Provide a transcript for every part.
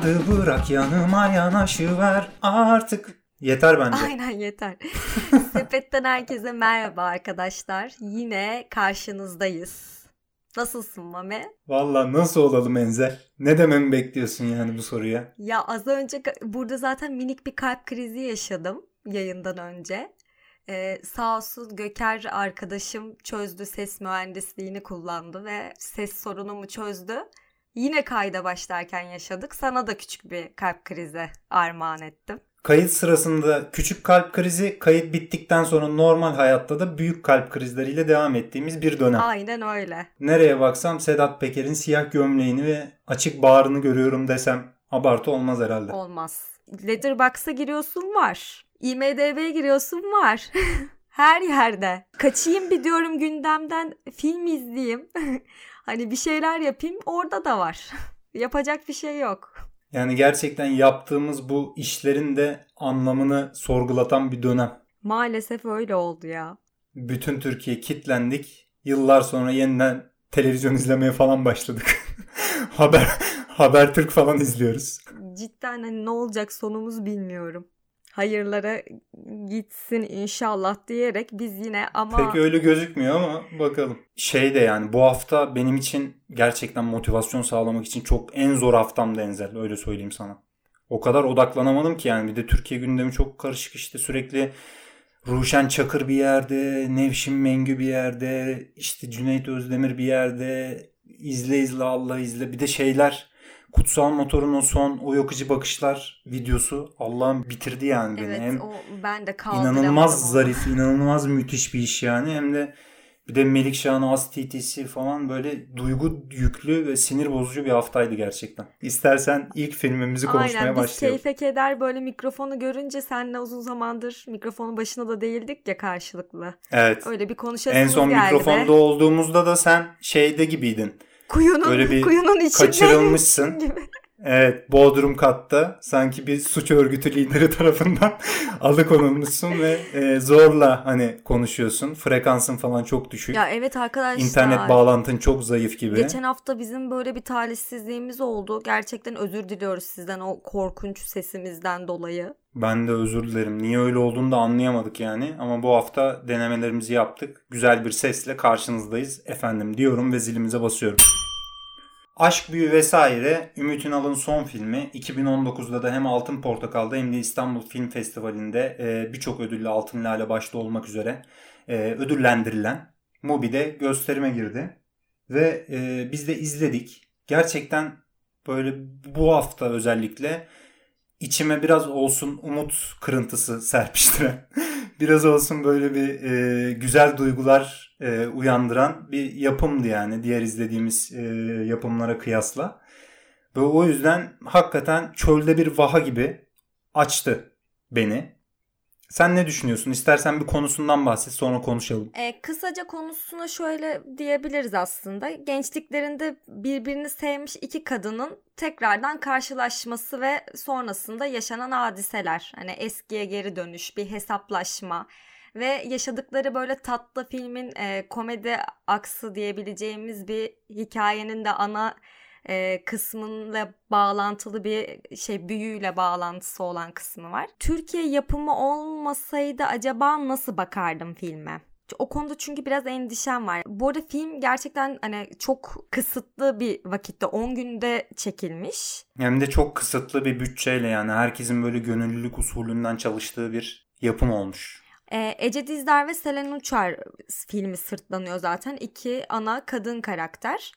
kalmadı bırak yanıma yanaşıver artık. Yeter bence. Aynen yeter. Sepetten herkese merhaba arkadaşlar. Yine karşınızdayız. Nasılsın Mame? Valla nasıl olalım Enzel? Ne dememi bekliyorsun yani bu soruya? Ya az önce burada zaten minik bir kalp krizi yaşadım yayından önce. Ee, sağ olsun Göker arkadaşım çözdü ses mühendisliğini kullandı ve ses sorunumu çözdü. Yine kayda başlarken yaşadık. Sana da küçük bir kalp krizi armağan ettim. Kayıt sırasında küçük kalp krizi, kayıt bittikten sonra normal hayatta da büyük kalp krizleriyle devam ettiğimiz bir dönem. Aynen öyle. Nereye baksam Sedat Peker'in siyah gömleğini ve açık bağrını görüyorum desem abartı olmaz herhalde. Olmaz. Letterboxd'a giriyorsun var. IMDB'ye giriyorsun var. Her yerde. Kaçayım bir diyorum gündemden film izleyeyim. hani bir şeyler yapayım orada da var. Yapacak bir şey yok. Yani gerçekten yaptığımız bu işlerin de anlamını sorgulatan bir dönem. Maalesef öyle oldu ya. Bütün Türkiye kitlendik. Yıllar sonra yeniden televizyon izlemeye falan başladık. Haber Habertürk falan izliyoruz. Cidden hani ne olacak sonumuz bilmiyorum hayırlara gitsin inşallah diyerek biz yine ama... Pek öyle gözükmüyor ama bakalım. Şey de yani bu hafta benim için gerçekten motivasyon sağlamak için çok en zor haftamdı Enzel öyle söyleyeyim sana. O kadar odaklanamadım ki yani bir de Türkiye gündemi çok karışık işte sürekli Ruşen Çakır bir yerde, Nevşin Mengü bir yerde, işte Cüneyt Özdemir bir yerde, izle izle Allah izle bir de şeyler Kutsal Motor'un son o yakıcı bakışlar videosu Allah'ım bitirdi yani evet, beni. Hem o ben de inanılmaz onu. zarif, inanılmaz müthiş bir iş yani. Hem de bir de Melikşah'ın az TT'si falan böyle duygu yüklü ve sinir bozucu bir haftaydı gerçekten. İstersen ilk filmimizi konuşmaya Aynen, başlayalım. Aynen biz keyfe keder böyle mikrofonu görünce seninle uzun zamandır mikrofonun başına da değildik ya karşılıklı. Evet. Öyle bir konuşasımız En son mikrofonda be. olduğumuzda da sen şeyde gibiydin kuyunun Böyle bir kuyunun içinde kaçırılmışsın. Gibi. Evet Bodrum katta sanki bir suç örgütü lideri tarafından alıkonulmuşsun ve e, zorla hani konuşuyorsun. Frekansın falan çok düşük. Ya evet arkadaşlar. İnternet bağlantın çok zayıf gibi. Geçen hafta bizim böyle bir talihsizliğimiz oldu. Gerçekten özür diliyoruz sizden o korkunç sesimizden dolayı. Ben de özür dilerim. Niye öyle olduğunu da anlayamadık yani. Ama bu hafta denemelerimizi yaptık. Güzel bir sesle karşınızdayız efendim diyorum ve zilimize basıyorum. Aşk Büyü vesaire Ümit Ünal'ın son filmi 2019'da da hem Altın Portakal'da hem de İstanbul Film Festivali'nde e, birçok ödülle Altın Lale başta olmak üzere e, ödüllendirilen Mubi'de gösterime girdi. Ve e, biz de izledik. Gerçekten böyle bu hafta özellikle içime biraz olsun umut kırıntısı serpiştiren, biraz olsun böyle bir e, güzel duygular e, uyandıran bir yapımdı yani diğer izlediğimiz e, yapımlara kıyasla. Ve o yüzden hakikaten çölde bir vaha gibi açtı beni. Sen ne düşünüyorsun? İstersen bir konusundan bahset sonra konuşalım. E, kısaca konusuna şöyle diyebiliriz aslında. Gençliklerinde birbirini sevmiş iki kadının tekrardan karşılaşması ve sonrasında yaşanan hadiseler. Hani eskiye geri dönüş, bir hesaplaşma ve yaşadıkları böyle tatlı filmin e, komedi aksı diyebileceğimiz bir hikayenin de ana e, kısmıyla bağlantılı bir şey büyüyle bağlantısı olan kısmı var. Türkiye yapımı olmasaydı acaba nasıl bakardım filme? O konuda çünkü biraz endişem var. Bu arada film gerçekten hani çok kısıtlı bir vakitte 10 günde çekilmiş. Hem de çok kısıtlı bir bütçeyle yani herkesin böyle gönüllülük usulünden çalıştığı bir yapım olmuş. Ee, Ece Dizdar ve Selen Uçar filmi sırtlanıyor zaten. iki ana kadın karakter.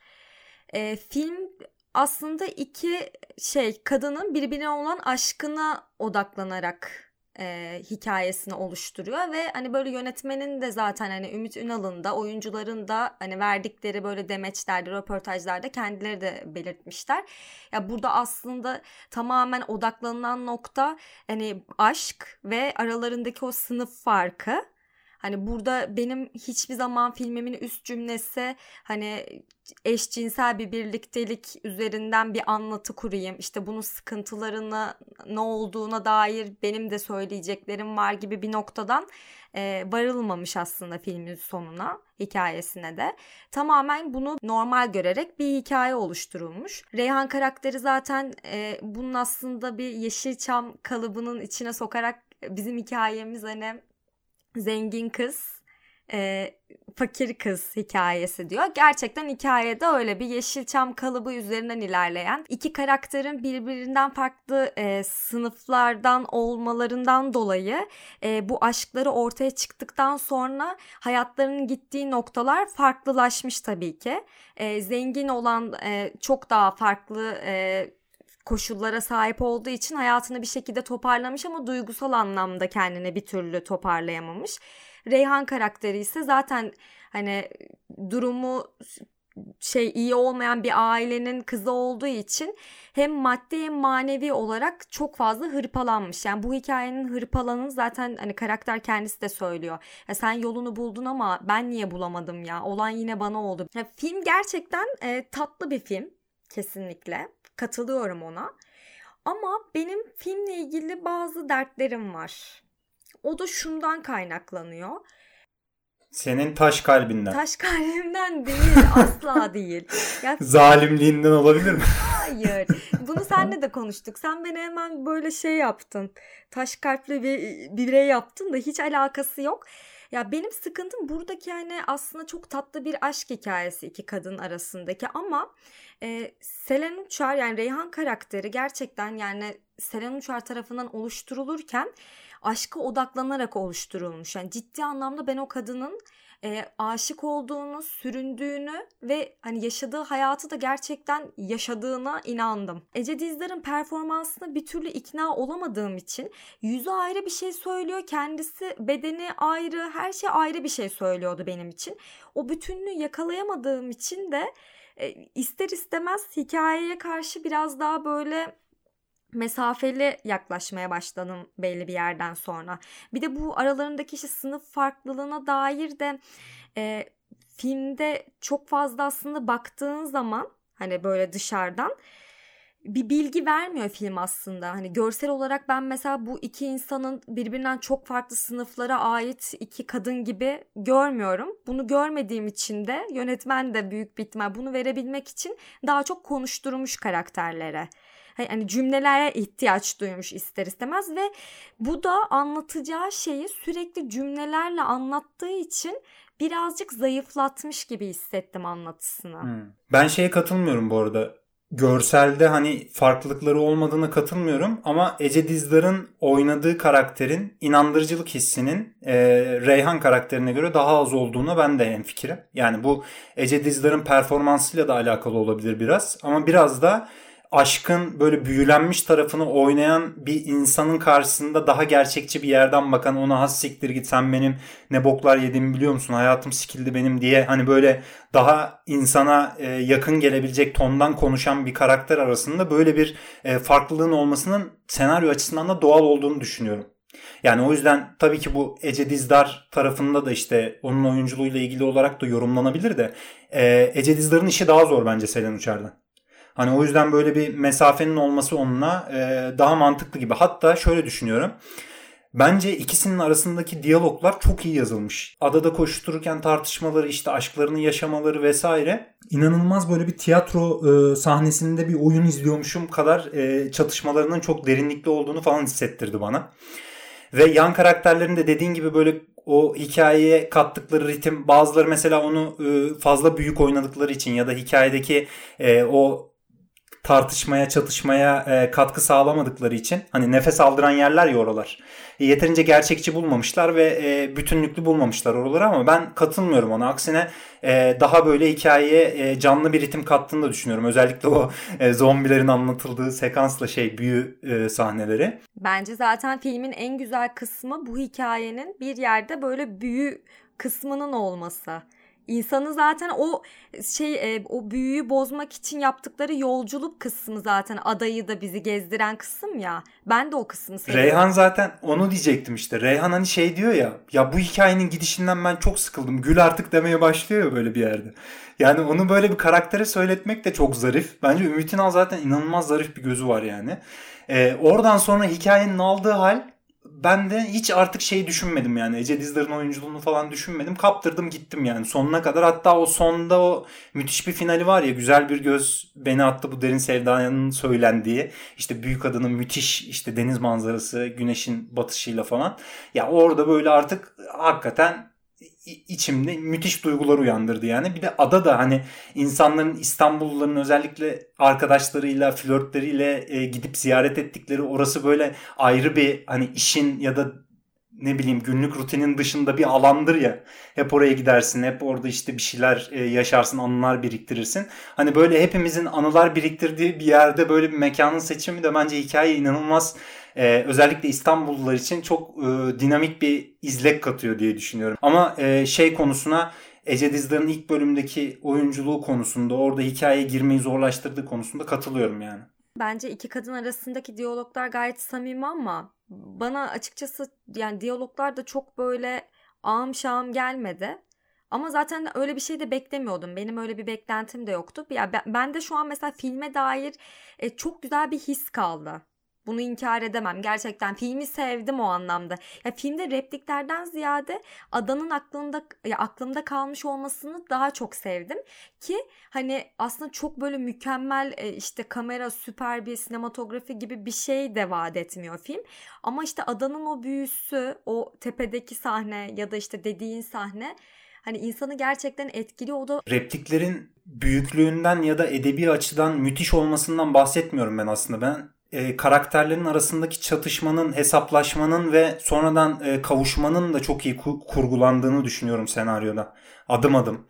E, film aslında iki şey kadının birbirine olan aşkına odaklanarak e, hikayesini oluşturuyor ve hani böyle yönetmenin de zaten hani Ümit Ünal'ın da oyuncuların da hani verdikleri böyle demeçlerde röportajlarda kendileri de belirtmişler. Ya burada aslında tamamen odaklanılan nokta hani aşk ve aralarındaki o sınıf farkı Hani burada benim hiçbir zaman filmimin üst cümlesi hani eşcinsel bir birliktelik üzerinden bir anlatı kurayım. İşte bunun sıkıntılarını ne olduğuna dair benim de söyleyeceklerim var gibi bir noktadan e, varılmamış aslında filmin sonuna hikayesine de. Tamamen bunu normal görerek bir hikaye oluşturulmuş. Reyhan karakteri zaten e, bunun aslında bir Yeşilçam kalıbının içine sokarak bizim hikayemiz hani zengin kız e, fakir kız hikayesi diyor. Gerçekten hikayede öyle bir Yeşilçam kalıbı üzerinden ilerleyen iki karakterin birbirinden farklı e, sınıflardan olmalarından dolayı e, bu aşkları ortaya çıktıktan sonra hayatlarının gittiği noktalar farklılaşmış tabii ki. E, zengin olan e, çok daha farklı e, koşullara sahip olduğu için hayatını bir şekilde toparlamış ama duygusal anlamda kendini bir türlü toparlayamamış. Reyhan karakteri ise zaten hani durumu şey iyi olmayan bir ailenin kızı olduğu için hem maddi hem manevi olarak çok fazla hırpalanmış. Yani bu hikayenin hırpalanın zaten hani karakter kendisi de söylüyor. Ya sen yolunu buldun ama ben niye bulamadım ya? Olan yine bana oldu. Ya film gerçekten e, tatlı bir film kesinlikle. Katılıyorum ona. Ama benim filmle ilgili bazı dertlerim var. O da şundan kaynaklanıyor. Senin taş kalbinden. Taş kalbimden değil, asla değil. Ya, Zalimliğinden olabilir mi? Hayır. Bunu seninle de konuştuk. Sen beni hemen böyle şey yaptın. Taş kalpli bir birey yaptın da hiç alakası yok. Ya benim sıkıntım buradaki yani aslında çok tatlı bir aşk hikayesi iki kadın arasındaki ama e, Selen Uçar yani Reyhan karakteri gerçekten yani Selen Uçar tarafından oluşturulurken aşka odaklanarak oluşturulmuş. Yani ciddi anlamda ben o kadının e, aşık olduğunu, süründüğünü ve hani yaşadığı hayatı da gerçekten yaşadığına inandım. Ece Dizdar'ın performansına bir türlü ikna olamadığım için yüzü ayrı bir şey söylüyor, kendisi bedeni ayrı, her şey ayrı bir şey söylüyordu benim için. O bütünlüğü yakalayamadığım için de e, ister istemez hikayeye karşı biraz daha böyle mesafeli yaklaşmaya başladım belli bir yerden sonra. Bir de bu aralarındaki işte sınıf farklılığına dair de e, filmde çok fazla aslında baktığın zaman hani böyle dışarıdan bir bilgi vermiyor film aslında. Hani görsel olarak ben mesela bu iki insanın birbirinden çok farklı sınıflara ait iki kadın gibi görmüyorum. Bunu görmediğim için de yönetmen de büyük bir ihtimal bunu verebilmek için daha çok konuşturmuş karakterlere hani cümlelere ihtiyaç duymuş ister istemez ve bu da anlatacağı şeyi sürekli cümlelerle anlattığı için birazcık zayıflatmış gibi hissettim anlatısını. Hmm. Ben şeye katılmıyorum bu arada. Görselde hani farklılıkları olmadığına katılmıyorum ama Ece Dizdar'ın oynadığı karakterin inandırıcılık hissinin e, Reyhan karakterine göre daha az olduğuna ben de hemfikirim. Yani bu Ece Dizdar'ın performansıyla da alakalı olabilir biraz ama biraz da aşkın böyle büyülenmiş tarafını oynayan bir insanın karşısında daha gerçekçi bir yerden bakan ona has siktir git sen benim ne boklar yediğimi biliyor musun hayatım sikildi benim diye hani böyle daha insana e, yakın gelebilecek tondan konuşan bir karakter arasında böyle bir e, farklılığın olmasının senaryo açısından da doğal olduğunu düşünüyorum. Yani o yüzden tabii ki bu Ece Dizdar tarafında da işte onun oyunculuğuyla ilgili olarak da yorumlanabilir de e, Ece Dizdar'ın işi daha zor bence Selen Uçar'dan. Hani o yüzden böyle bir mesafenin olması onunla e, daha mantıklı gibi. Hatta şöyle düşünüyorum. Bence ikisinin arasındaki diyaloglar çok iyi yazılmış. Adada koştururken tartışmaları, işte aşklarını yaşamaları vesaire. İnanılmaz böyle bir tiyatro e, sahnesinde bir oyun izliyormuşum kadar e, çatışmalarının çok derinlikli olduğunu falan hissettirdi bana. Ve yan karakterlerin de dediğin gibi böyle o hikayeye kattıkları ritim bazıları mesela onu e, fazla büyük oynadıkları için ya da hikayedeki e, o tartışmaya, çatışmaya e, katkı sağlamadıkları için hani nefes aldıran yerler ya oralar. E, yeterince gerçekçi bulmamışlar ve e, bütünlüklü bulmamışlar oraları ama ben katılmıyorum ona. Aksine e, daha böyle hikayeye e, canlı bir ritim kattığını da düşünüyorum. Özellikle o e, zombilerin anlatıldığı sekansla şey büyü e, sahneleri. Bence zaten filmin en güzel kısmı bu hikayenin bir yerde böyle büyü kısmının olması. İnsanı zaten o şey e, o büyüyü bozmak için yaptıkları yolculuk kısmı zaten adayı da bizi gezdiren kısım ya. Ben de o kısmı seviyorum. Reyhan zaten onu diyecektim işte. Reyhan hani şey diyor ya ya bu hikayenin gidişinden ben çok sıkıldım. Gül artık demeye başlıyor ya böyle bir yerde. Yani onu böyle bir karaktere söyletmek de çok zarif. Bence Ümit Ünal zaten inanılmaz zarif bir gözü var yani. Ee, oradan sonra hikayenin aldığı hal ben de hiç artık şey düşünmedim yani Ece Dizdar'ın oyunculuğunu falan düşünmedim. Kaptırdım gittim yani sonuna kadar. Hatta o sonda o müthiş bir finali var ya güzel bir göz beni attı bu derin sevdanın söylendiği. işte büyük adının müthiş işte deniz manzarası güneşin batışıyla falan. Ya orada böyle artık hakikaten içimde müthiş duygular uyandırdı yani. Bir de ada da hani insanların İstanbulluların özellikle arkadaşlarıyla, flörtleriyle e, gidip ziyaret ettikleri orası böyle ayrı bir hani işin ya da ne bileyim günlük rutinin dışında bir alandır ya. Hep oraya gidersin, hep orada işte bir şeyler e, yaşarsın, anılar biriktirirsin. Hani böyle hepimizin anılar biriktirdiği bir yerde böyle bir mekanın seçimi de bence hikaye inanılmaz e, özellikle İstanbullular için çok e, dinamik bir izlek katıyor diye düşünüyorum. Ama e, şey konusuna Ece Dizdar'ın ilk bölümdeki oyunculuğu konusunda orada hikayeye girmeyi zorlaştırdığı konusunda katılıyorum yani. Bence iki kadın arasındaki diyaloglar gayet samimi ama bana açıkçası yani diyaloglar da çok böyle ağım şağım gelmedi. Ama zaten öyle bir şey de beklemiyordum. Benim öyle bir beklentim de yoktu. Ya ben de şu an mesela filme dair e, çok güzel bir his kaldı. Bunu inkar edemem. Gerçekten filmi sevdim o anlamda. Ya filmde repliklerden ziyade adanın aklında ya aklımda kalmış olmasını daha çok sevdim ki hani aslında çok böyle mükemmel e, işte kamera süper bir sinematografi gibi bir şey de vaat etmiyor film. Ama işte adanın o büyüsü, o tepedeki sahne ya da işte dediğin sahne hani insanı gerçekten etkili o da repliklerin büyüklüğünden ya da edebi açıdan müthiş olmasından bahsetmiyorum ben aslında. Ben e, karakterlerin arasındaki çatışmanın, hesaplaşmanın ve sonradan e, kavuşmanın da çok iyi kurgulandığını düşünüyorum senaryoda. Adım adım.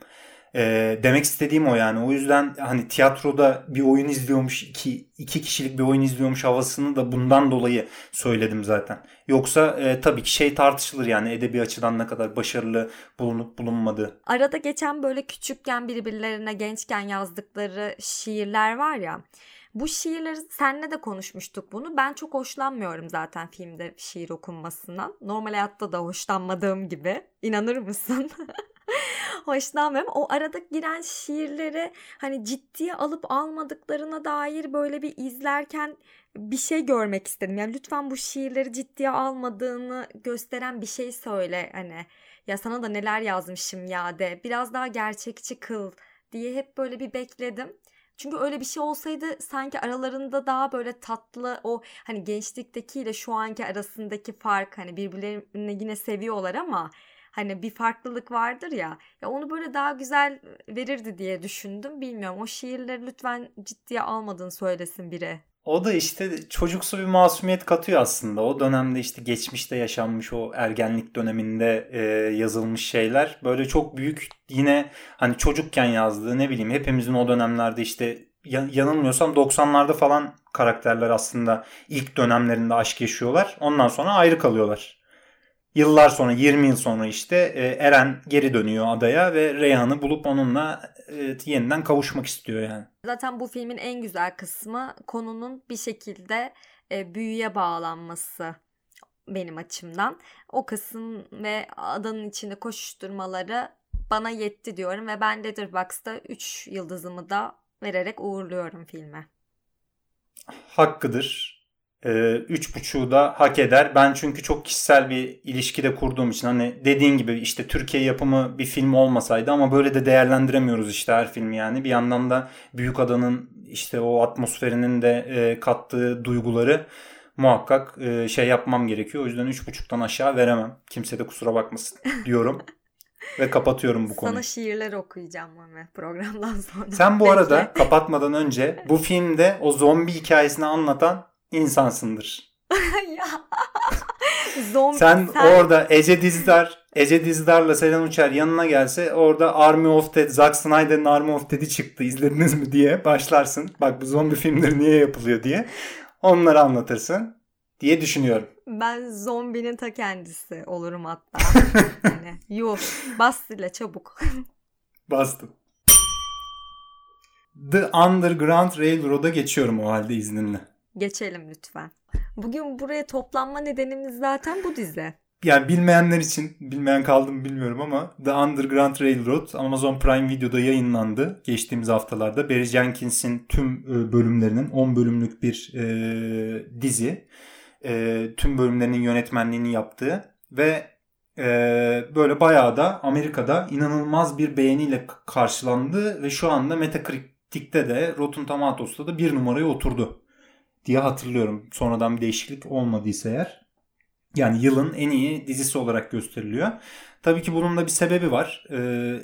E, demek istediğim o yani. O yüzden hani tiyatroda bir oyun izliyormuş, iki, iki kişilik bir oyun izliyormuş havasını da bundan dolayı söyledim zaten. Yoksa e, tabii ki şey tartışılır yani edebi açıdan ne kadar başarılı bulunup bulunmadığı. Arada geçen böyle küçükken birbirlerine gençken yazdıkları şiirler var ya. Bu şiirleri senle de konuşmuştuk bunu. Ben çok hoşlanmıyorum zaten filmde şiir okunmasından. Normal hayatta da hoşlanmadığım gibi. İnanır mısın? hoşlanmıyorum. O arada giren şiirleri hani ciddiye alıp almadıklarına dair böyle bir izlerken bir şey görmek istedim. Yani lütfen bu şiirleri ciddiye almadığını gösteren bir şey söyle hani. Ya sana da neler yazmışım ya de. Biraz daha gerçekçi kıl diye hep böyle bir bekledim. Çünkü öyle bir şey olsaydı sanki aralarında daha böyle tatlı o hani gençliktekiyle şu anki arasındaki fark hani birbirlerini yine seviyorlar ama hani bir farklılık vardır ya. Ya onu böyle daha güzel verirdi diye düşündüm. Bilmiyorum o şiirleri lütfen ciddiye almadığını söylesin biri. O da işte çocuksu bir masumiyet katıyor aslında. O dönemde işte geçmişte yaşanmış o ergenlik döneminde e, yazılmış şeyler. Böyle çok büyük yine hani çocukken yazdığı ne bileyim hepimizin o dönemlerde işte yanılmıyorsam 90'larda falan karakterler aslında ilk dönemlerinde aşk yaşıyorlar. Ondan sonra ayrı kalıyorlar. Yıllar sonra 20 yıl sonra işte e, Eren geri dönüyor adaya ve Reyhan'ı bulup onunla e, yeniden kavuşmak istiyor yani. Zaten bu filmin en güzel kısmı konunun bir şekilde e, büyüye bağlanması benim açımdan. O kısım ve adanın içinde koşuşturmaları bana yetti diyorum ve ben Letterboxd'da 3 yıldızımı da vererek uğurluyorum filme. Hakkıdır üç buçuğu da hak eder. Ben çünkü çok kişisel bir ilişki de kurduğum için hani dediğin gibi işte Türkiye yapımı bir film olmasaydı ama böyle de değerlendiremiyoruz işte her filmi yani. Bir yandan da Büyük Adanın işte o atmosferinin de e, kattığı duyguları muhakkak e, şey yapmam gerekiyor. O yüzden üç buçuktan aşağı veremem. Kimse de kusura bakmasın diyorum. Ve kapatıyorum bu konuyu. Sana şiirler okuyacağım Mami programdan sonra. Sen bu arada kapatmadan önce bu filmde o zombi hikayesini anlatan insansındır. Zombi, sen, sen orada Ece Dizdar, Ece Dizdar'la Selen Uçar yanına gelse orada Army of Dead, Zack Snyder'ın Army of Dead'i çıktı izlediniz mi diye başlarsın. Bak bu zombi filmleri niye yapılıyor diye. Onları anlatırsın diye düşünüyorum. Ben zombinin ta kendisi olurum hatta. yani, yuh bas ile çabuk. Bastım. The Underground Railroad'a geçiyorum o halde izninle. Geçelim lütfen. Bugün buraya toplanma nedenimiz zaten bu dizi. Yani bilmeyenler için, bilmeyen kaldım bilmiyorum ama The Underground Railroad Amazon Prime Video'da yayınlandı geçtiğimiz haftalarda. Barry Jenkins'in tüm e, bölümlerinin 10 bölümlük bir e, dizi. E, tüm bölümlerinin yönetmenliğini yaptığı ve e, böyle bayağı da Amerika'da inanılmaz bir beğeniyle karşılandı ve şu anda Metacritic'te de Rotten Tomatoes'ta da bir numaraya oturdu diye hatırlıyorum. Sonradan bir değişiklik olmadıysa eğer. Yani yılın en iyi dizisi olarak gösteriliyor. Tabii ki bunun da bir sebebi var. Ee,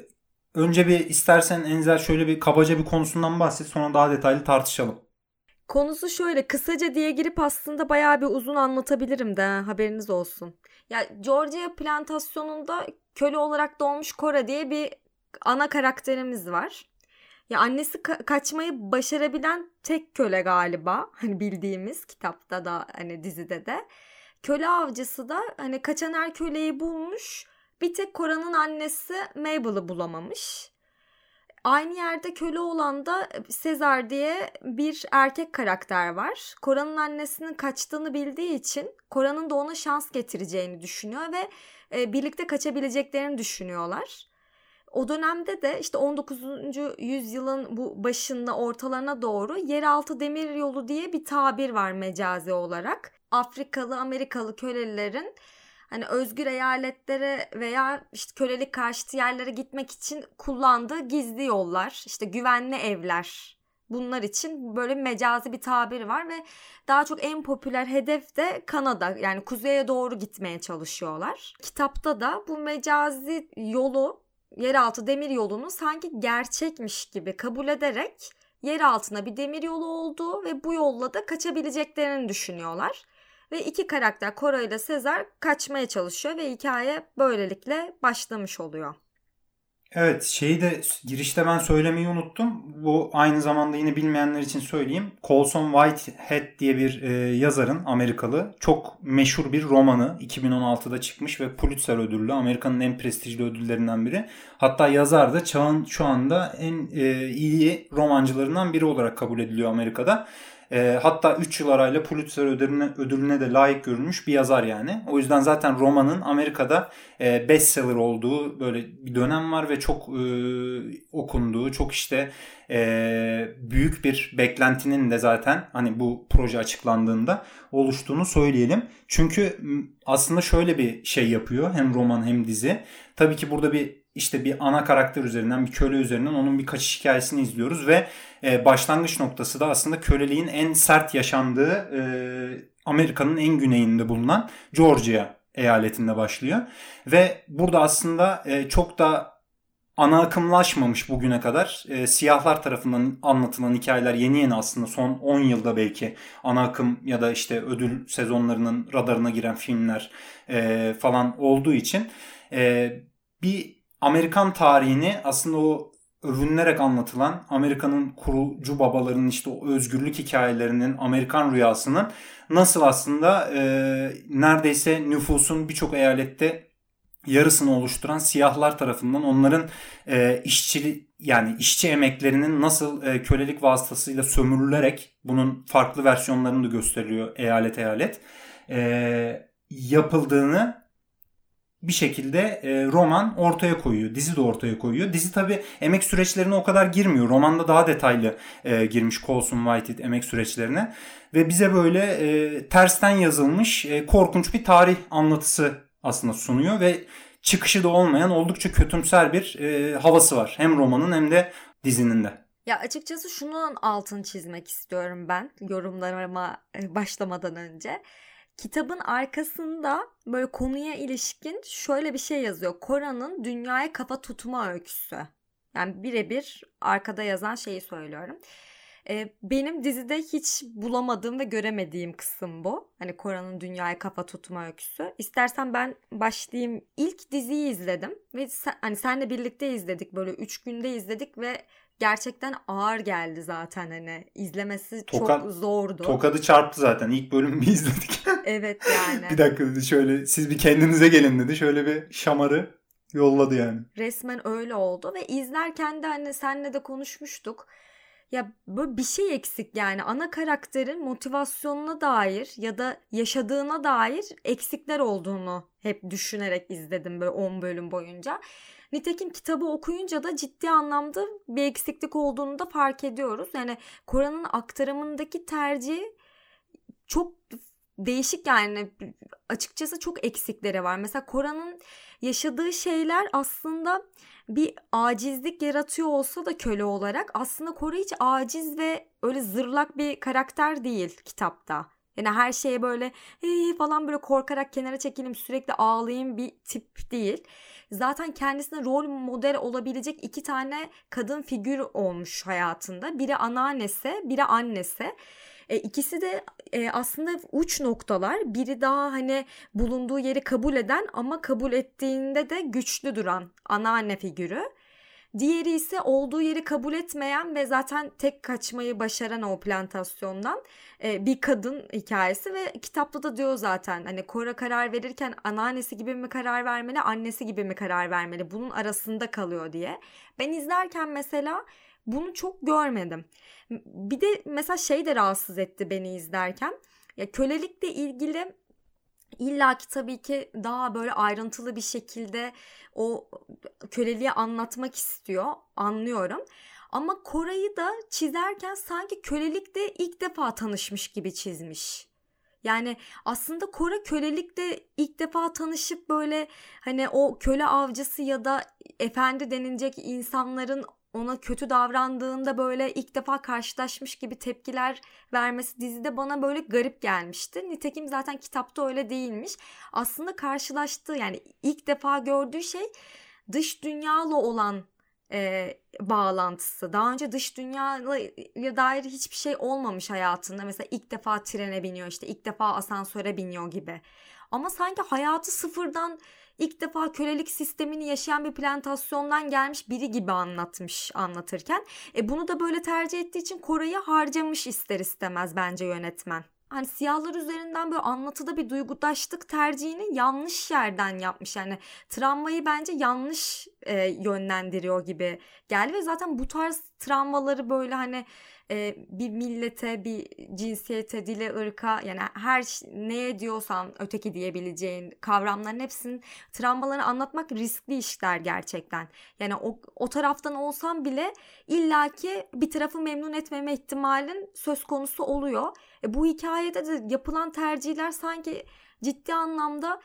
önce bir istersen Enzel şöyle bir kabaca bir konusundan bahset sonra daha detaylı tartışalım. Konusu şöyle kısaca diye girip aslında bayağı bir uzun anlatabilirim de haberiniz olsun. Ya Georgia plantasyonunda köle olarak doğmuş Cora diye bir ana karakterimiz var. Ya annesi ka- kaçmayı başarabilen tek köle galiba. Hani bildiğimiz kitapta da hani dizide de. Köle avcısı da hani kaçan her köleyi bulmuş. Bir tek Cora'nın annesi Mabel'ı bulamamış. Aynı yerde köle olan da Sezar diye bir erkek karakter var. Cora'nın annesinin kaçtığını bildiği için Cora'nın da ona şans getireceğini düşünüyor ve e, birlikte kaçabileceklerini düşünüyorlar. O dönemde de işte 19. yüzyılın bu başında ortalarına doğru yeraltı demir yolu diye bir tabir var mecazi olarak. Afrikalı Amerikalı kölelerin hani özgür eyaletlere veya işte kölelik karşıtı yerlere gitmek için kullandığı gizli yollar, işte güvenli evler bunlar için böyle mecazi bir tabir var ve daha çok en popüler hedef de Kanada yani kuzeye doğru gitmeye çalışıyorlar. Kitapta da bu mecazi yolu yeraltı demir yolunu sanki gerçekmiş gibi kabul ederek yer altına bir demir yolu olduğu ve bu yolla da kaçabileceklerini düşünüyorlar. Ve iki karakter Cora ile Sezar kaçmaya çalışıyor ve hikaye böylelikle başlamış oluyor. Evet şeyi de girişte ben söylemeyi unuttum. Bu aynı zamanda yine bilmeyenler için söyleyeyim. Colson Whitehead diye bir e, yazarın Amerikalı çok meşhur bir romanı 2016'da çıkmış ve Pulitzer ödüllü Amerika'nın en prestijli ödüllerinden biri. Hatta yazar da çağın şu anda en e, iyi romancılarından biri olarak kabul ediliyor Amerika'da. E, hatta 3 yıl arayla Pulitzer ödülüne, ödülüne de layık görülmüş bir yazar yani. O yüzden zaten romanın Amerika'da e, bestseller olduğu böyle bir dönem var ve çok e, okunduğu, çok işte e, büyük bir beklentinin de zaten hani bu proje açıklandığında oluştuğunu söyleyelim. Çünkü aslında şöyle bir şey yapıyor hem roman hem dizi. Tabii ki burada bir işte bir ana karakter üzerinden bir köle üzerinden onun bir kaçış hikayesini izliyoruz ve e, başlangıç noktası da aslında köleliğin en sert yaşandığı e, Amerika'nın en güneyinde bulunan Georgia eyaletinde başlıyor. Ve burada aslında e, çok da ana akımlaşmamış bugüne kadar. E, siyahlar tarafından anlatılan hikayeler yeni yeni aslında son 10 yılda belki ana akım ya da işte ödül sezonlarının radarına giren filmler e, falan olduğu için e, bir Amerikan tarihini aslında o övünülerek anlatılan Amerika'nın kurucu babalarının işte o özgürlük hikayelerinin Amerikan rüyasının nasıl aslında e, neredeyse nüfusun birçok eyalette yarısını oluşturan siyahlar tarafından onların e, işçi yani işçi emeklerinin nasıl e, kölelik vasıtasıyla sömürülerek bunun farklı versiyonlarını da gösteriliyor eyalet eyalet e, yapıldığını bir şekilde e, roman ortaya koyuyor. Dizi de ortaya koyuyor. Dizi tabi emek süreçlerine o kadar girmiyor. Romanda daha detaylı e, girmiş Colson Whitehead emek süreçlerine. Ve bize böyle e, tersten yazılmış e, korkunç bir tarih anlatısı aslında sunuyor. Ve çıkışı da olmayan oldukça kötümser bir havası var. Hem romanın hem de dizinin de. Ya açıkçası şunun altını çizmek istiyorum ben yorumlarıma başlamadan önce. Kitabın arkasında böyle konuya ilişkin şöyle bir şey yazıyor. Kora'nın dünyaya kafa tutma öyküsü. Yani birebir arkada yazan şeyi söylüyorum. Ee, benim dizide hiç bulamadığım ve göremediğim kısım bu. Hani Kora'nın dünyaya kafa tutma öyküsü. İstersen ben başlayayım. İlk diziyi izledim ve sen, hani senle birlikte izledik. Böyle üç günde izledik ve gerçekten ağır geldi zaten hani izlemesi Toka, çok zordu. Tokadı çarptı zaten ilk bölümü bir izledik. evet yani. bir dakika dedi şöyle siz bir kendinize gelin dedi şöyle bir şamarı Yolladı yani. Resmen öyle oldu ve izlerken de hani senle de konuşmuştuk. Ya böyle bir şey eksik yani ana karakterin motivasyonuna dair ya da yaşadığına dair eksikler olduğunu hep düşünerek izledim böyle 10 bölüm boyunca. Nitekim kitabı okuyunca da ciddi anlamda bir eksiklik olduğunu da fark ediyoruz. Yani Kur'an'ın aktarımındaki tercih çok değişik yani açıkçası çok eksikleri var. Mesela Koran'ın yaşadığı şeyler aslında bir acizlik yaratıyor olsa da köle olarak aslında Kora hiç aciz ve öyle zırlak bir karakter değil kitapta. Yani her şeye böyle falan böyle korkarak kenara çekileyim sürekli ağlayayım bir tip değil. Zaten kendisine rol model olabilecek iki tane kadın figür olmuş hayatında. Biri anneannesi, biri annesi. E, ikisi de e, aslında uç noktalar. Biri daha hani bulunduğu yeri kabul eden ama kabul ettiğinde de güçlü duran anneanne figürü. Diğeri ise olduğu yeri kabul etmeyen ve zaten tek kaçmayı başaran o plantasyondan e, bir kadın hikayesi ve kitapta da diyor zaten hani Kora karar verirken anneannesi gibi mi karar vermeli, annesi gibi mi karar vermeli? Bunun arasında kalıyor diye. Ben izlerken mesela bunu çok görmedim. Bir de mesela şey de rahatsız etti beni izlerken. Ya kölelikle ilgili İlla ki tabii ki daha böyle ayrıntılı bir şekilde o köleliği anlatmak istiyor. Anlıyorum. Ama Koray'ı da çizerken sanki kölelikle ilk defa tanışmış gibi çizmiş. Yani aslında Kora kölelikle ilk defa tanışıp böyle hani o köle avcısı ya da efendi denilecek insanların ona kötü davrandığında böyle ilk defa karşılaşmış gibi tepkiler vermesi dizide bana böyle garip gelmişti. Nitekim zaten kitapta öyle değilmiş. Aslında karşılaştığı yani ilk defa gördüğü şey dış dünyayla olan e, bağlantısı. Daha önce dış dünyaya dair hiçbir şey olmamış hayatında. Mesela ilk defa trene biniyor işte ilk defa asansöre biniyor gibi. Ama sanki hayatı sıfırdan ilk defa kölelik sistemini yaşayan bir plantasyondan gelmiş biri gibi anlatmış anlatırken. E bunu da böyle tercih ettiği için Koray'ı harcamış ister istemez bence yönetmen hani siyahlar üzerinden böyle anlatıda bir duygudaşlık tercihini yanlış yerden yapmış. Yani travmayı bence yanlış e, yönlendiriyor gibi geldi ve zaten bu tarz travmaları böyle hani e, bir millete, bir cinsiyete, dile, ırka yani her neye diyorsan öteki diyebileceğin kavramların hepsinin travmalarını anlatmak riskli işler gerçekten. Yani o, o taraftan olsam bile illaki bir tarafı memnun etmeme ihtimalin söz konusu oluyor. E, bu hikayede de yapılan tercihler sanki ciddi anlamda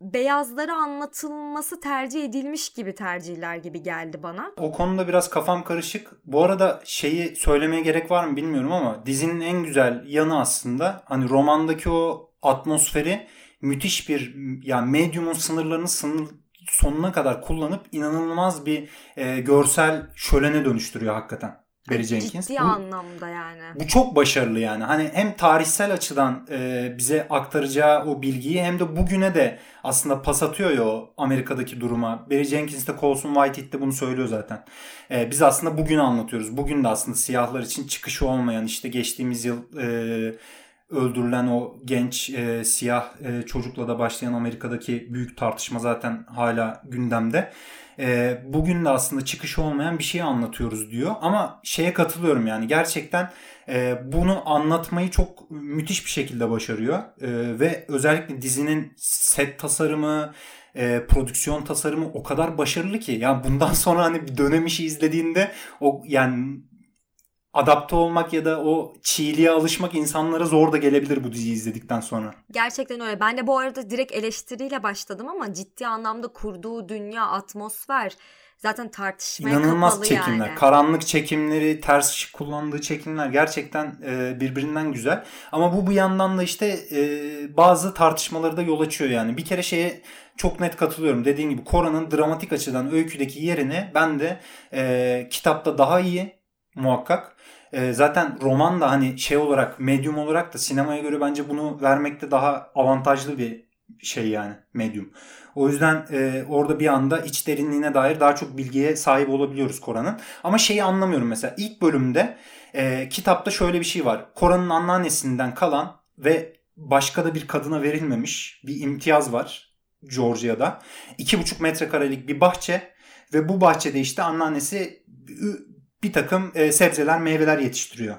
beyazları anlatılması tercih edilmiş gibi tercihler gibi geldi bana. O konuda biraz kafam karışık. Bu arada şeyi söylemeye gerek var mı bilmiyorum ama dizinin en güzel yanı aslında hani romandaki o atmosferi müthiş bir yani medyumun sınırlarını sınır sonuna kadar kullanıp inanılmaz bir e, görsel şölene dönüştürüyor hakikaten. Barry Jenkins. Ciddi bu, anlamda yani. Bu çok başarılı yani. Hani hem tarihsel açıdan e, bize aktaracağı o bilgiyi hem de bugüne de aslında pas atıyor ya o Amerika'daki duruma. Barry Jenkins de Colson Whitehead de bunu söylüyor zaten. E, biz aslında bugünü anlatıyoruz. Bugün de aslında siyahlar için çıkışı olmayan işte geçtiğimiz yıl e, öldürülen o genç e, siyah e, çocukla da başlayan Amerika'daki büyük tartışma zaten hala gündemde e, bugün de aslında çıkış olmayan bir şey anlatıyoruz diyor. Ama şeye katılıyorum yani gerçekten e, bunu anlatmayı çok müthiş bir şekilde başarıyor. E, ve özellikle dizinin set tasarımı, e, prodüksiyon tasarımı o kadar başarılı ki. Yani bundan sonra hani bir dönem işi izlediğinde o yani adapte olmak ya da o çiğliğe alışmak insanlara zor da gelebilir bu diziyi izledikten sonra. Gerçekten öyle. Ben de bu arada direkt eleştiriyle başladım ama ciddi anlamda kurduğu dünya, atmosfer zaten tartışmaya İnanılmaz kapalı çekimler. yani. Karanlık çekimleri, ters ışık kullandığı çekimler gerçekten e, birbirinden güzel. Ama bu bu yandan da işte e, bazı tartışmaları da yol açıyor yani. Bir kere şeye çok net katılıyorum. Dediğin gibi Kora'nın dramatik açıdan öyküdeki yerini ben de e, kitapta daha iyi muhakkak. E, zaten roman da hani şey olarak medyum olarak da sinemaya göre bence bunu vermekte daha avantajlı bir şey yani medyum. O yüzden e, orada bir anda iç derinliğine dair daha çok bilgiye sahip olabiliyoruz Kora'nın. Ama şeyi anlamıyorum mesela ilk bölümde e, kitapta şöyle bir şey var. Kora'nın anneannesinden kalan ve başka da bir kadına verilmemiş bir imtiyaz var. Georgia'da. 2,5 metrekarelik bir bahçe ve bu bahçede işte anneannesi bir takım e, sebzeler, meyveler yetiştiriyor.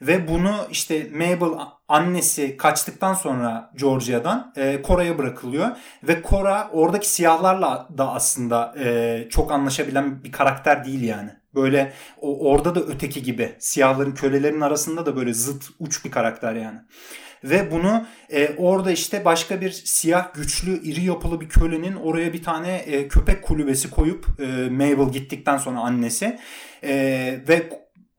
Ve bunu işte Mabel annesi kaçtıktan sonra Georgia'dan e, Kora'ya bırakılıyor. Ve Kora oradaki siyahlarla da aslında e, çok anlaşabilen bir karakter değil yani. Böyle o, orada da öteki gibi siyahların kölelerin arasında da böyle zıt uç bir karakter yani. Ve bunu e, orada işte başka bir siyah güçlü iri yapılı bir kölenin oraya bir tane e, köpek kulübesi koyup e, Mabel gittikten sonra annesi e, ve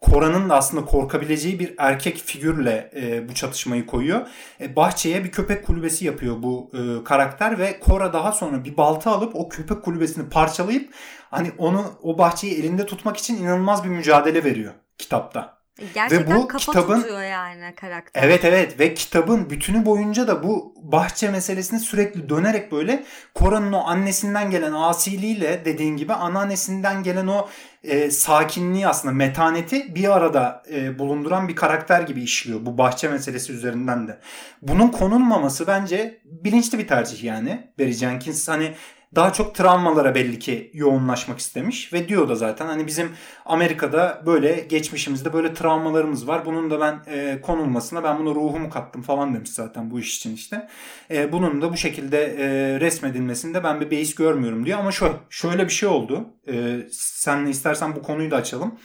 Kora'nın da aslında korkabileceği bir erkek figürle e, bu çatışmayı koyuyor. E, bahçeye bir köpek kulübesi yapıyor bu e, karakter ve Kora daha sonra bir balta alıp o köpek kulübesini parçalayıp hani onu o bahçeyi elinde tutmak için inanılmaz bir mücadele veriyor kitapta. Gerçekten ve bu kafa kitabın, tutuyor yani karakter. Evet evet ve kitabın bütünü boyunca da bu bahçe meselesini sürekli dönerek böyle Kora'nın o annesinden gelen asiliyle dediğin gibi anneannesinden gelen o e, sakinliği aslında metaneti bir arada e, bulunduran bir karakter gibi işliyor bu bahçe meselesi üzerinden de. Bunun konulmaması bence bilinçli bir tercih yani. Barry Jenkins hani daha çok travmalara belli ki yoğunlaşmak istemiş ve diyor da zaten hani bizim Amerika'da böyle geçmişimizde böyle travmalarımız var. Bunun da ben e, konulmasına ben bunu ruhumu kattım falan demiş zaten bu iş için işte. E, bunun da bu şekilde e, resmedilmesinde ben bir beis görmüyorum diyor ama şöyle, şöyle bir şey oldu. E, senle istersen bu konuyu da açalım.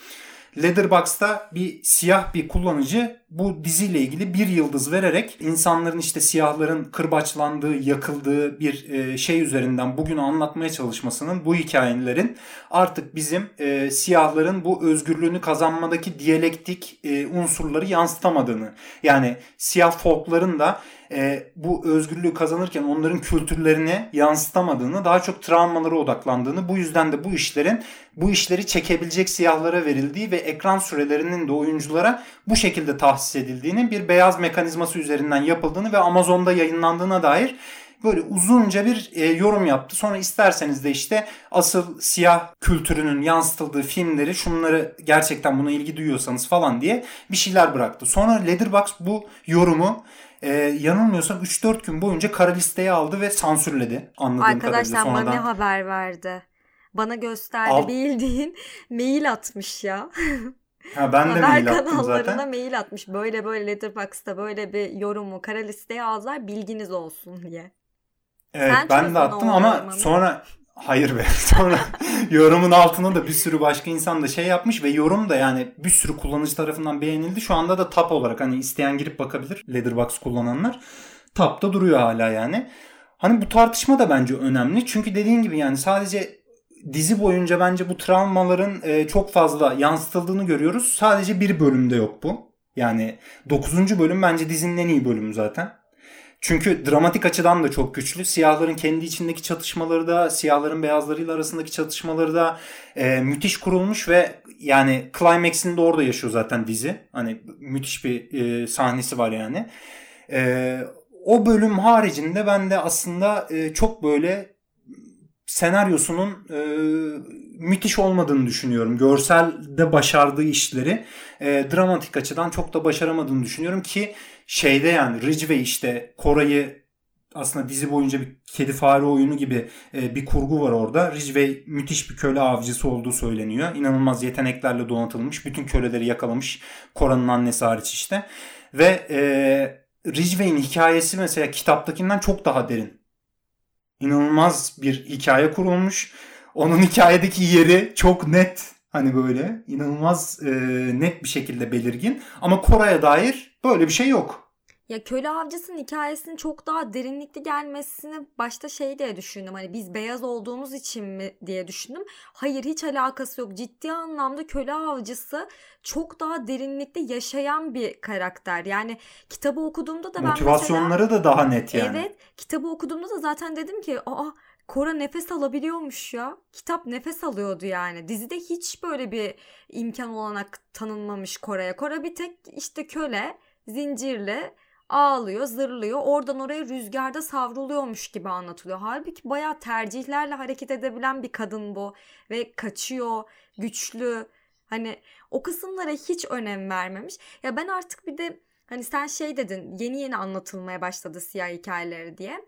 Letterboxd'da bir siyah bir kullanıcı bu diziyle ilgili bir yıldız vererek insanların işte siyahların kırbaçlandığı, yakıldığı bir e, şey üzerinden bugün anlatmaya çalışmasının bu hikayelerin artık bizim e, siyahların bu özgürlüğünü kazanmadaki diyalektik e, unsurları yansıtamadığını yani siyah folkların da e, bu özgürlüğü kazanırken onların kültürlerine yansıtamadığını, daha çok travmalara odaklandığını, bu yüzden de bu işlerin bu işleri çekebilecek siyahlara verildiği ve ekran sürelerinin de oyunculara bu şekilde tahsis edildiğini, bir beyaz mekanizması üzerinden yapıldığını ve Amazon'da yayınlandığına dair böyle uzunca bir e, yorum yaptı. Sonra isterseniz de işte asıl siyah kültürünün yansıtıldığı filmleri şunları gerçekten buna ilgi duyuyorsanız falan diye bir şeyler bıraktı. Sonra Letterboxd bu yorumu e, yanılmıyorsam 3-4 gün boyunca kara listeye aldı ve sansürledi. Anladığım Arkadaşlar bana ne haber verdi? Bana gösterdi Al. bildiğin mail atmış ya. Ha ben de Haber mail attım zaten. mail atmış. Böyle böyle Letterboxd'da böyle bir yorumu kara listeye aldılar bilginiz olsun diye. Evet Sen ben de attım ama sonra Hayır be. Sonra yorumun altına da bir sürü başka insan da şey yapmış ve yorum da yani bir sürü kullanıcı tarafından beğenildi. Şu anda da top olarak hani isteyen girip bakabilir Letterboxd kullananlar. Tapta duruyor hala yani. Hani bu tartışma da bence önemli. Çünkü dediğin gibi yani sadece dizi boyunca bence bu travmaların e, çok fazla yansıtıldığını görüyoruz. Sadece bir bölümde yok bu. Yani 9. bölüm bence dizinin en iyi bölümü zaten. Çünkü dramatik açıdan da çok güçlü. Siyahların kendi içindeki çatışmaları da, siyahların beyazlarıyla arasındaki çatışmaları da e, müthiş kurulmuş ve yani climax'ini de orada yaşıyor zaten dizi. Hani müthiş bir e, sahnesi var yani. E, o bölüm haricinde ben de aslında e, çok böyle senaryosunun e, müthiş olmadığını düşünüyorum. Görselde başardığı işleri e, dramatik açıdan çok da başaramadığını düşünüyorum ki şeyde yani Ridgeway işte Koray'ı aslında dizi boyunca bir kedi fare oyunu gibi e, bir kurgu var orada. Ridgeway müthiş bir köle avcısı olduğu söyleniyor. İnanılmaz yeteneklerle donatılmış. Bütün köleleri yakalamış. Kora'nın annesi hariç işte. Ve e, Ridgeway'in hikayesi mesela kitaptakinden çok daha derin. İnanılmaz bir hikaye kurulmuş. Onun hikayedeki yeri çok net. Hani böyle inanılmaz e, net bir şekilde belirgin. Ama Koray'a dair böyle bir şey yok. Ya köle avcısının hikayesinin çok daha derinlikli gelmesini başta şey diye düşündüm. Hani biz beyaz olduğumuz için mi diye düşündüm. Hayır hiç alakası yok. Ciddi anlamda köle avcısı çok daha derinlikli yaşayan bir karakter. Yani kitabı okuduğumda da ben Motivasyonları mesela, da daha net yani. Evet. Kitabı okuduğumda da zaten dedim ki aa Kora nefes alabiliyormuş ya. Kitap nefes alıyordu yani. Dizide hiç böyle bir imkan olanak tanınmamış Kora'ya. Kora bir tek işte köle, zincirli ağlıyor, zırlıyor. Oradan oraya rüzgarda savruluyormuş gibi anlatılıyor. Halbuki bayağı tercihlerle hareket edebilen bir kadın bu. Ve kaçıyor, güçlü. Hani o kısımlara hiç önem vermemiş. Ya ben artık bir de hani sen şey dedin yeni yeni anlatılmaya başladı siyah hikayeleri diye.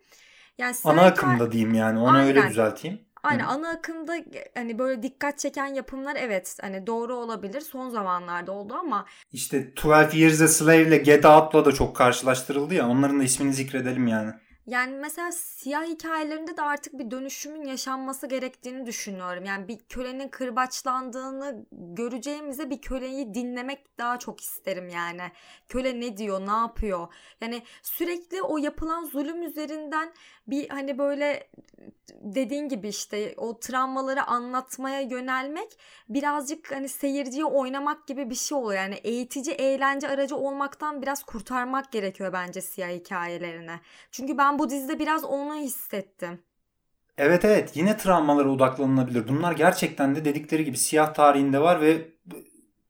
Yani Ana akımda diyeyim yani. Onu öyle Aynen. düzelteyim. Aynen Hı. ana akımda hani böyle dikkat çeken yapımlar evet hani doğru olabilir son zamanlarda oldu ama İşte 12 Years a Slave ile Get Out'la da çok karşılaştırıldı ya. Onların da ismini zikredelim yani. Yani mesela siyah hikayelerinde de artık bir dönüşümün yaşanması gerektiğini düşünüyorum. Yani bir kölenin kırbaçlandığını göreceğimize bir köleyi dinlemek daha çok isterim yani. Köle ne diyor, ne yapıyor? Yani sürekli o yapılan zulüm üzerinden bir hani böyle dediğin gibi işte o travmaları anlatmaya yönelmek birazcık hani seyirciye oynamak gibi bir şey oluyor. Yani eğitici, eğlence aracı olmaktan biraz kurtarmak gerekiyor bence siyah hikayelerini. Çünkü ben bu dizide biraz onu hissettim. Evet evet yine travmalara odaklanılabilir. Bunlar gerçekten de dedikleri gibi siyah tarihinde var ve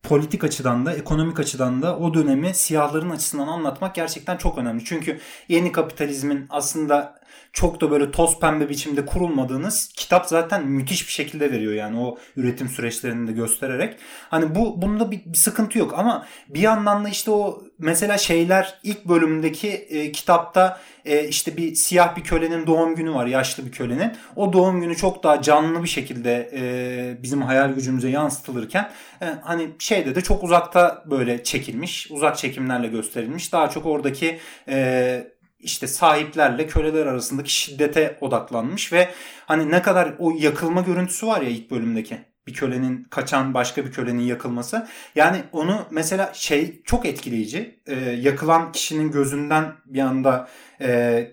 politik açıdan da ekonomik açıdan da o dönemi siyahların açısından anlatmak gerçekten çok önemli. Çünkü yeni kapitalizmin aslında çok da böyle toz pembe biçimde kurulmadığınız kitap zaten müthiş bir şekilde veriyor yani o üretim süreçlerini de göstererek. Hani bu bunda bir, bir sıkıntı yok ama bir yandan da işte o mesela şeyler ilk bölümdeki e, kitapta e, işte bir siyah bir kölenin doğum günü var yaşlı bir kölenin. O doğum günü çok daha canlı bir şekilde e, bizim hayal gücümüze yansıtılırken e, hani şeyde de çok uzakta böyle çekilmiş uzak çekimlerle gösterilmiş. Daha çok oradaki e, işte sahiplerle köleler arasındaki şiddete odaklanmış ve hani ne kadar o yakılma görüntüsü var ya ilk bölümdeki bir kölenin kaçan başka bir kölenin yakılması. Yani onu mesela şey çok etkileyici. Ee, yakılan kişinin gözünden bir anda e,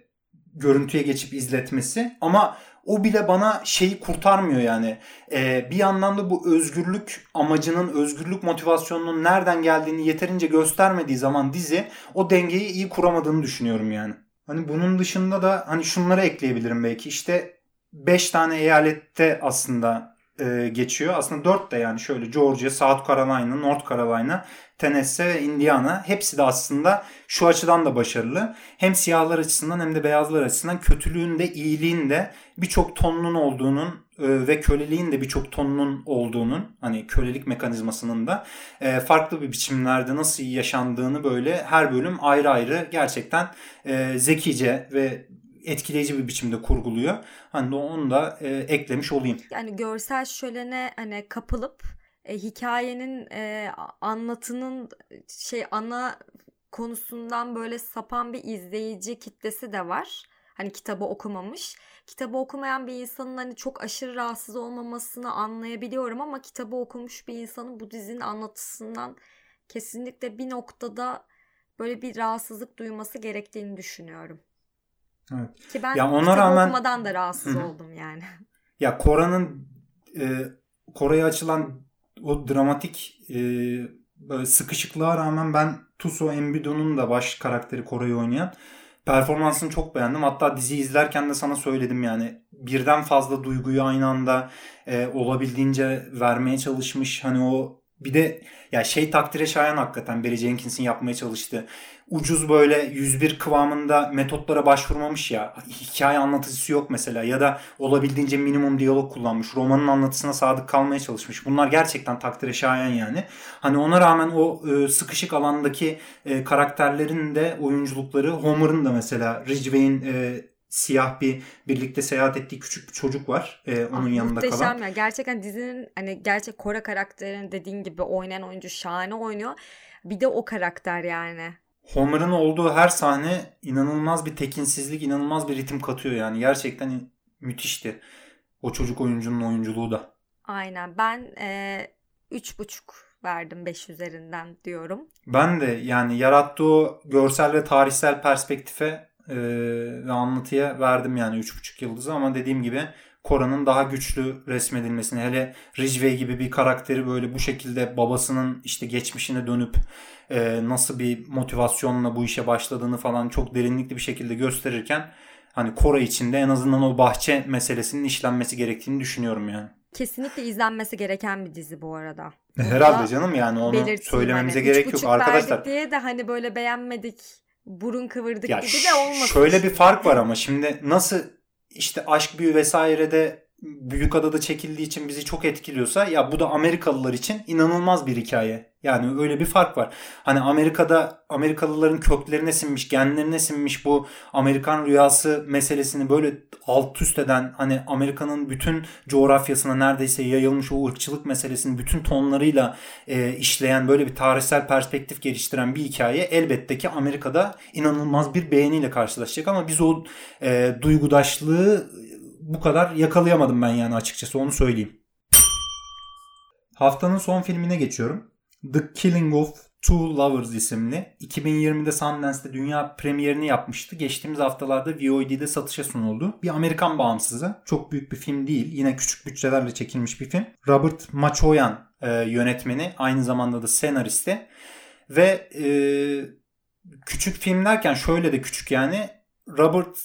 görüntüye geçip izletmesi ama o bile bana şeyi kurtarmıyor yani. Ee, bir yandan da bu özgürlük amacının, özgürlük motivasyonunun nereden geldiğini yeterince göstermediği zaman dizi o dengeyi iyi kuramadığını düşünüyorum yani. Hani bunun dışında da hani şunları ekleyebilirim belki. İşte 5 tane eyalette aslında e, geçiyor. Aslında 4 de yani şöyle Georgia, South Carolina, North Carolina, Tennessee ve Indiana hepsi de aslında şu açıdan da başarılı. Hem siyahlar açısından hem de beyazlar açısından kötülüğün de iyiliğin de birçok tonunun olduğunun e, ve köleliğin de birçok tonunun olduğunun hani kölelik mekanizmasının da e, farklı bir biçimlerde nasıl yaşandığını böyle her bölüm ayrı ayrı gerçekten e, zekice ve etkileyici bir biçimde kurguluyor. Hani onu da eklemiş olayım. Yani görsel şölene hani kapılıp e, hikayenin e, anlatının şey ana konusundan böyle sapan bir izleyici kitlesi de var. Hani kitabı okumamış. Kitabı okumayan bir insanın hani çok aşırı rahatsız olmamasını anlayabiliyorum ama kitabı okumuş bir insanın bu dizinin anlatısından kesinlikle bir noktada böyle bir rahatsızlık duyması gerektiğini düşünüyorum. Evet. Ki ben Ya ona rağmen- okumadan da rahatsız Hı hı. oldum yani. Ya Kora'nın e, Koray'a açılan o dramatik e, böyle sıkışıklığa rağmen ben Tuso Embido'nun da baş karakteri Koray'ı oynayan performansını çok beğendim. Hatta diziyi izlerken de sana söyledim yani birden fazla duyguyu aynı anda e, olabildiğince vermeye çalışmış. Hani o bir de ya şey takdire şayan hakikaten Barry Jenkins'in yapmaya çalıştığı ucuz böyle 101 kıvamında metotlara başvurmamış ya. Hikaye anlatıcısı yok mesela ya da olabildiğince minimum diyalog kullanmış. Romanın anlatısına sadık kalmaya çalışmış. Bunlar gerçekten takdire şayan yani. Hani ona rağmen o e, sıkışık alandaki e, karakterlerin de oyunculukları Homer'ın da mesela Ridgway'in e, siyah bir birlikte seyahat ettiği küçük bir çocuk var. e, onun Ah, yanında muhteşem kalan. ya. Gerçekten dizinin hani gerçek Kore karakterini dediğin gibi oynayan oyuncu şahane oynuyor. Bir de o karakter yani. Homer'ın olduğu her sahne inanılmaz bir tekinsizlik, inanılmaz bir ritim katıyor yani. Gerçekten müthişti. O çocuk oyuncunun oyunculuğu da. Aynen. Ben üç buçuk verdim 5 üzerinden diyorum. Ben de yani yarattığı görsel ve tarihsel perspektife e, ve anlatıya verdim yani 3,5 yıldızı ama dediğim gibi Kora'nın daha güçlü resmedilmesini hele Ridgway gibi bir karakteri böyle bu şekilde babasının işte geçmişine dönüp e, nasıl bir motivasyonla bu işe başladığını falan çok derinlikli bir şekilde gösterirken hani Kora içinde en azından o bahçe meselesinin işlenmesi gerektiğini düşünüyorum yani. Kesinlikle izlenmesi gereken bir dizi bu arada. Herhalde canım yani onu söylememize hani. gerek yok arkadaşlar. diye de hani böyle beğenmedik, burun kıvırdık Ya gibi de olmasın. şöyle bir fark var ama şimdi nasıl işte aşk büyü vesairede Büyükada'da çekildiği için bizi çok etkiliyorsa ya bu da Amerikalılar için inanılmaz bir hikaye. Yani öyle bir fark var. Hani Amerika'da Amerikalıların köklerine sinmiş, genlerine sinmiş bu Amerikan rüyası meselesini böyle alt üst eden hani Amerika'nın bütün coğrafyasına neredeyse yayılmış o ırkçılık meselesini bütün tonlarıyla e, işleyen böyle bir tarihsel perspektif geliştiren bir hikaye elbette ki Amerika'da inanılmaz bir beğeniyle karşılaşacak ama biz o e, duygudaşlığı bu kadar yakalayamadım ben yani açıkçası onu söyleyeyim. Haftanın son filmine geçiyorum. The Killing of Two Lovers isimli. 2020'de Sundance'de dünya premierini yapmıştı. Geçtiğimiz haftalarda VOD'de satışa sunuldu. Bir Amerikan bağımsızı. Çok büyük bir film değil. Yine küçük bütçelerle çekilmiş bir film. Robert Machoyan e, yönetmeni. Aynı zamanda da senaristi. Ve e, küçük film derken şöyle de küçük yani. Robert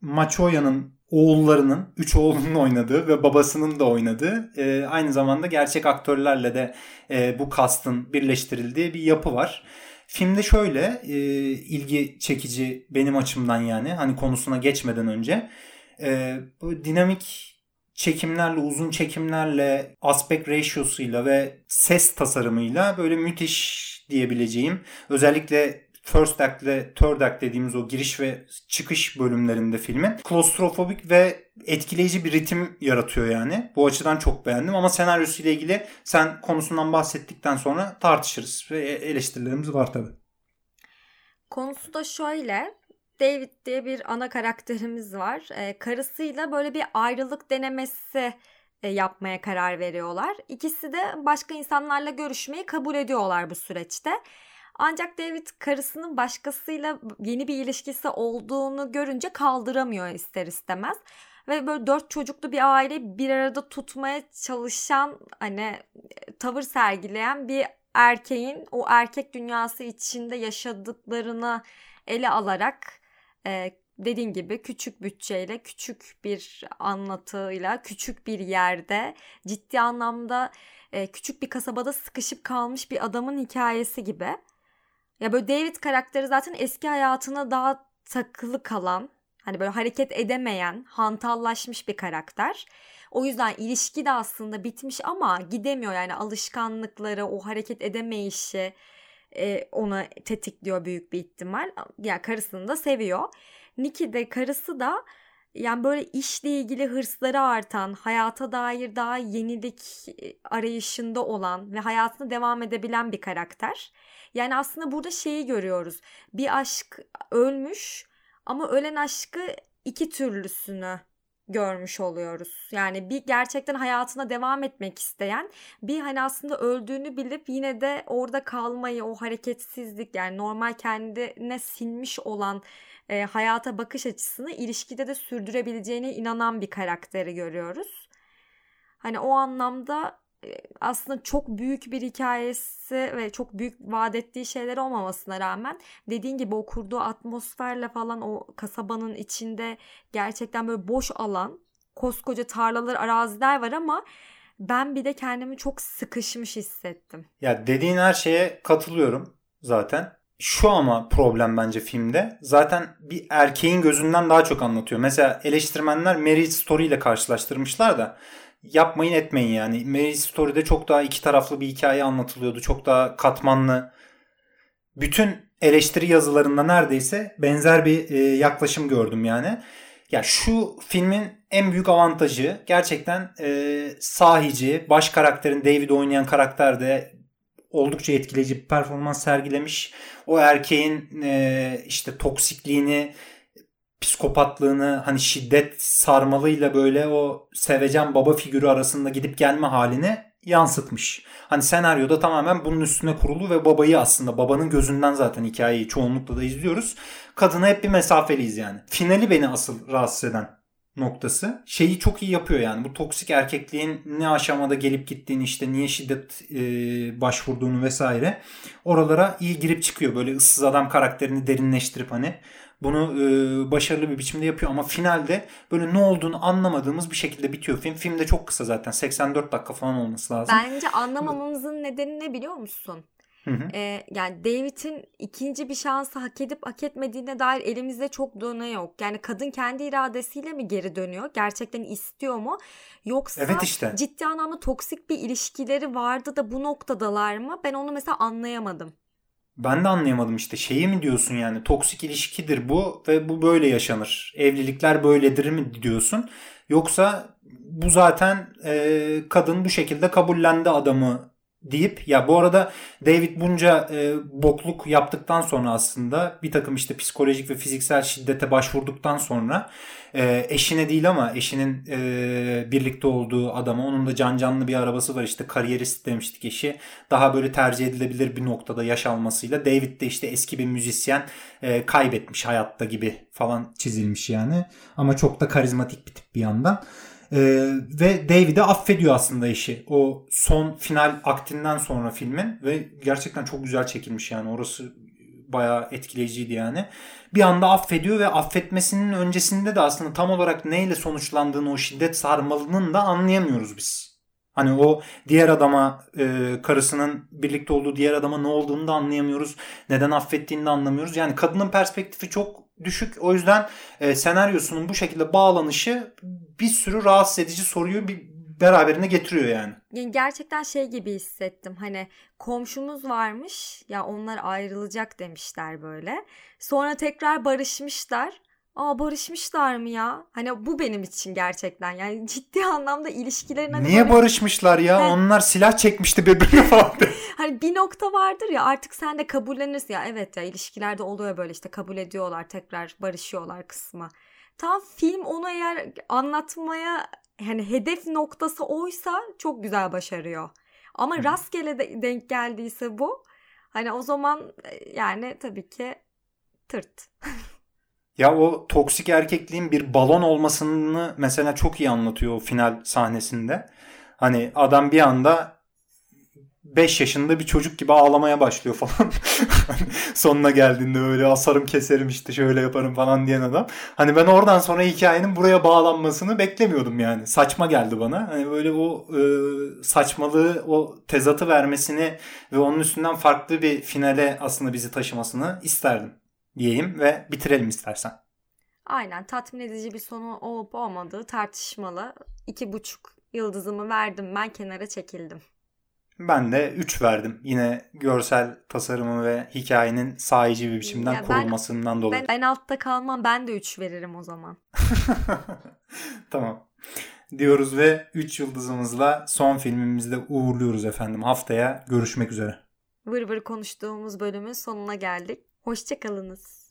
Machoyan'ın oğullarının, üç oğlunun oynadığı ve babasının da oynadığı e, aynı zamanda gerçek aktörlerle de e, bu kastın birleştirildiği bir yapı var. Filmde şöyle e, ilgi çekici benim açımdan yani hani konusuna geçmeden önce e, bu dinamik çekimlerle, uzun çekimlerle, aspect ratio'suyla ve ses tasarımıyla böyle müthiş diyebileceğim. Özellikle First Act ile Third Act dediğimiz o giriş ve çıkış bölümlerinde filmin klostrofobik ve etkileyici bir ritim yaratıyor yani. Bu açıdan çok beğendim ama senaryosu ile ilgili sen konusundan bahsettikten sonra tartışırız ve eleştirilerimiz var tabi. Konusu da şöyle. David diye bir ana karakterimiz var. Ee, karısıyla böyle bir ayrılık denemesi e, yapmaya karar veriyorlar. İkisi de başka insanlarla görüşmeyi kabul ediyorlar bu süreçte. Ancak David karısının başkasıyla yeni bir ilişkisi olduğunu görünce kaldıramıyor ister istemez. Ve böyle dört çocuklu bir aile bir arada tutmaya çalışan hani tavır sergileyen bir erkeğin o erkek dünyası içinde yaşadıklarını ele alarak e, dediğin gibi küçük bütçeyle, küçük bir anlatıyla, küçük bir yerde ciddi anlamda e, küçük bir kasabada sıkışıp kalmış bir adamın hikayesi gibi. Ya böyle David karakteri zaten eski hayatına daha takılı kalan, hani böyle hareket edemeyen, hantallaşmış bir karakter. O yüzden ilişki de aslında bitmiş ama gidemiyor yani alışkanlıkları, o hareket edemeyişi e, ona tetikliyor büyük bir ihtimal. Yani karısını da seviyor. Nikki de karısı da yani böyle işle ilgili hırsları artan, hayata dair daha yenilik arayışında olan ve hayatına devam edebilen bir karakter. Yani aslında burada şeyi görüyoruz. Bir aşk ölmüş ama ölen aşkı iki türlüsünü görmüş oluyoruz. Yani bir gerçekten hayatına devam etmek isteyen, bir hani aslında öldüğünü bilip yine de orada kalmayı, o hareketsizlik yani normal kendine sinmiş olan e, hayata bakış açısını ilişkide de sürdürebileceğine inanan bir karakteri görüyoruz. Hani o anlamda aslında çok büyük bir hikayesi ve çok büyük vaat ettiği şeyler olmamasına rağmen dediğin gibi o kurduğu atmosferle falan o kasabanın içinde gerçekten böyle boş alan koskoca tarlalar araziler var ama ben bir de kendimi çok sıkışmış hissettim. Ya dediğin her şeye katılıyorum zaten. Şu ama problem bence filmde. Zaten bir erkeğin gözünden daha çok anlatıyor. Mesela eleştirmenler Marriage Story ile karşılaştırmışlar da yapmayın etmeyin yani. Marriage Story'de çok daha iki taraflı bir hikaye anlatılıyordu. Çok daha katmanlı. Bütün eleştiri yazılarında neredeyse benzer bir e, yaklaşım gördüm yani. Ya şu filmin en büyük avantajı gerçekten e, sahici, baş karakterin David oynayan karakter de oldukça etkileyici bir performans sergilemiş. O erkeğin e, işte toksikliğini psikopatlığını hani şiddet sarmalıyla böyle o sevecen baba figürü arasında gidip gelme halini yansıtmış. Hani senaryoda tamamen bunun üstüne kurulu ve babayı aslında babanın gözünden zaten hikayeyi çoğunlukla da izliyoruz. Kadına hep bir mesafeliyiz yani. Finali beni asıl rahatsız eden noktası. Şeyi çok iyi yapıyor yani. Bu toksik erkekliğin ne aşamada gelip gittiğini işte niye şiddet e, başvurduğunu vesaire. Oralara iyi girip çıkıyor. Böyle ıssız adam karakterini derinleştirip hani bunu e, başarılı bir biçimde yapıyor ama finalde böyle ne olduğunu anlamadığımız bir şekilde bitiyor film. Film de çok kısa zaten 84 dakika falan olması lazım. Bence anlamamamızın nedeni ne biliyor musun? Hı hı. Ee, yani David'in ikinci bir şansı hak edip hak etmediğine dair elimizde çok döne yok. Yani kadın kendi iradesiyle mi geri dönüyor? Gerçekten istiyor mu? Yoksa Evet işte. ciddi anlamda toksik bir ilişkileri vardı da bu noktadalar mı? Ben onu mesela anlayamadım. Ben de anlayamadım işte şeyi mi diyorsun yani toksik ilişkidir bu ve bu böyle yaşanır. Evlilikler böyledir mi diyorsun? Yoksa bu zaten e, kadın bu şekilde kabullendi adamı deyip ya bu arada David bunca e, bokluk yaptıktan sonra aslında bir takım işte psikolojik ve fiziksel şiddete başvurduktan sonra e, eşine değil ama eşinin e, birlikte olduğu adama onun da can canlı bir arabası var. İşte kariyerist demiştik eşi. Daha böyle tercih edilebilir bir noktada yaş almasıyla David de işte eski bir müzisyen e, kaybetmiş hayatta gibi falan çizilmiş yani. Ama çok da karizmatik bir tip bir yandan. Ee, ve David'i affediyor aslında eşi. O son final aktinden sonra filmin ve gerçekten çok güzel çekilmiş yani orası bayağı etkileyiciydi yani. Bir anda affediyor ve affetmesinin öncesinde de aslında tam olarak neyle sonuçlandığını o şiddet sarmalının da anlayamıyoruz biz. Hani o diğer adama e, karısının birlikte olduğu diğer adama ne olduğunu da anlayamıyoruz. Neden affettiğini de anlamıyoruz. Yani kadının perspektifi çok düşük. O yüzden e, senaryosunun bu şekilde bağlanışı bir sürü rahatsız edici soruyu bir beraberine getiriyor yani. Yani gerçekten şey gibi hissettim. Hani komşumuz varmış ya onlar ayrılacak demişler böyle. Sonra tekrar barışmışlar. Aa barışmışlar mı ya? Hani bu benim için gerçekten yani ciddi anlamda ilişkilerin hani Niye böyle- barışmışlar ya? He. Onlar silah çekmişti birbirine falan. Hani bir nokta vardır ya artık sen de kabullenirsin ya evet ya ilişkilerde oluyor böyle işte kabul ediyorlar tekrar barışıyorlar kısmı. Tam film onu eğer anlatmaya hani hedef noktası oysa çok güzel başarıyor. Ama Hı. rastgele de denk geldiyse bu hani o zaman e, yani tabii ki tırt. Ya o toksik erkekliğin bir balon olmasını mesela çok iyi anlatıyor o final sahnesinde. Hani adam bir anda 5 yaşında bir çocuk gibi ağlamaya başlıyor falan. Sonuna geldiğinde öyle asarım keserim işte şöyle yaparım falan diyen adam. Hani ben oradan sonra hikayenin buraya bağlanmasını beklemiyordum yani. Saçma geldi bana. Hani böyle o e, saçmalığı, o tezatı vermesini ve onun üstünden farklı bir finale aslında bizi taşımasını isterdim diyeyim ve bitirelim istersen. Aynen tatmin edici bir sonu olup olmadığı tartışmalı. İki buçuk yıldızımı verdim ben kenara çekildim. Ben de 3 verdim. Yine görsel tasarımı ve hikayenin sahici bir biçimden Ya ben- kurulmasından dolayı. Ben, ben altta kalmam ben de 3 veririm o zaman. tamam. Diyoruz ve 3 yıldızımızla son filmimizde uğurluyoruz efendim. Haftaya görüşmek üzere. Vır vır konuştuğumuz bölümün sonuna geldik. Hoşçakalınız.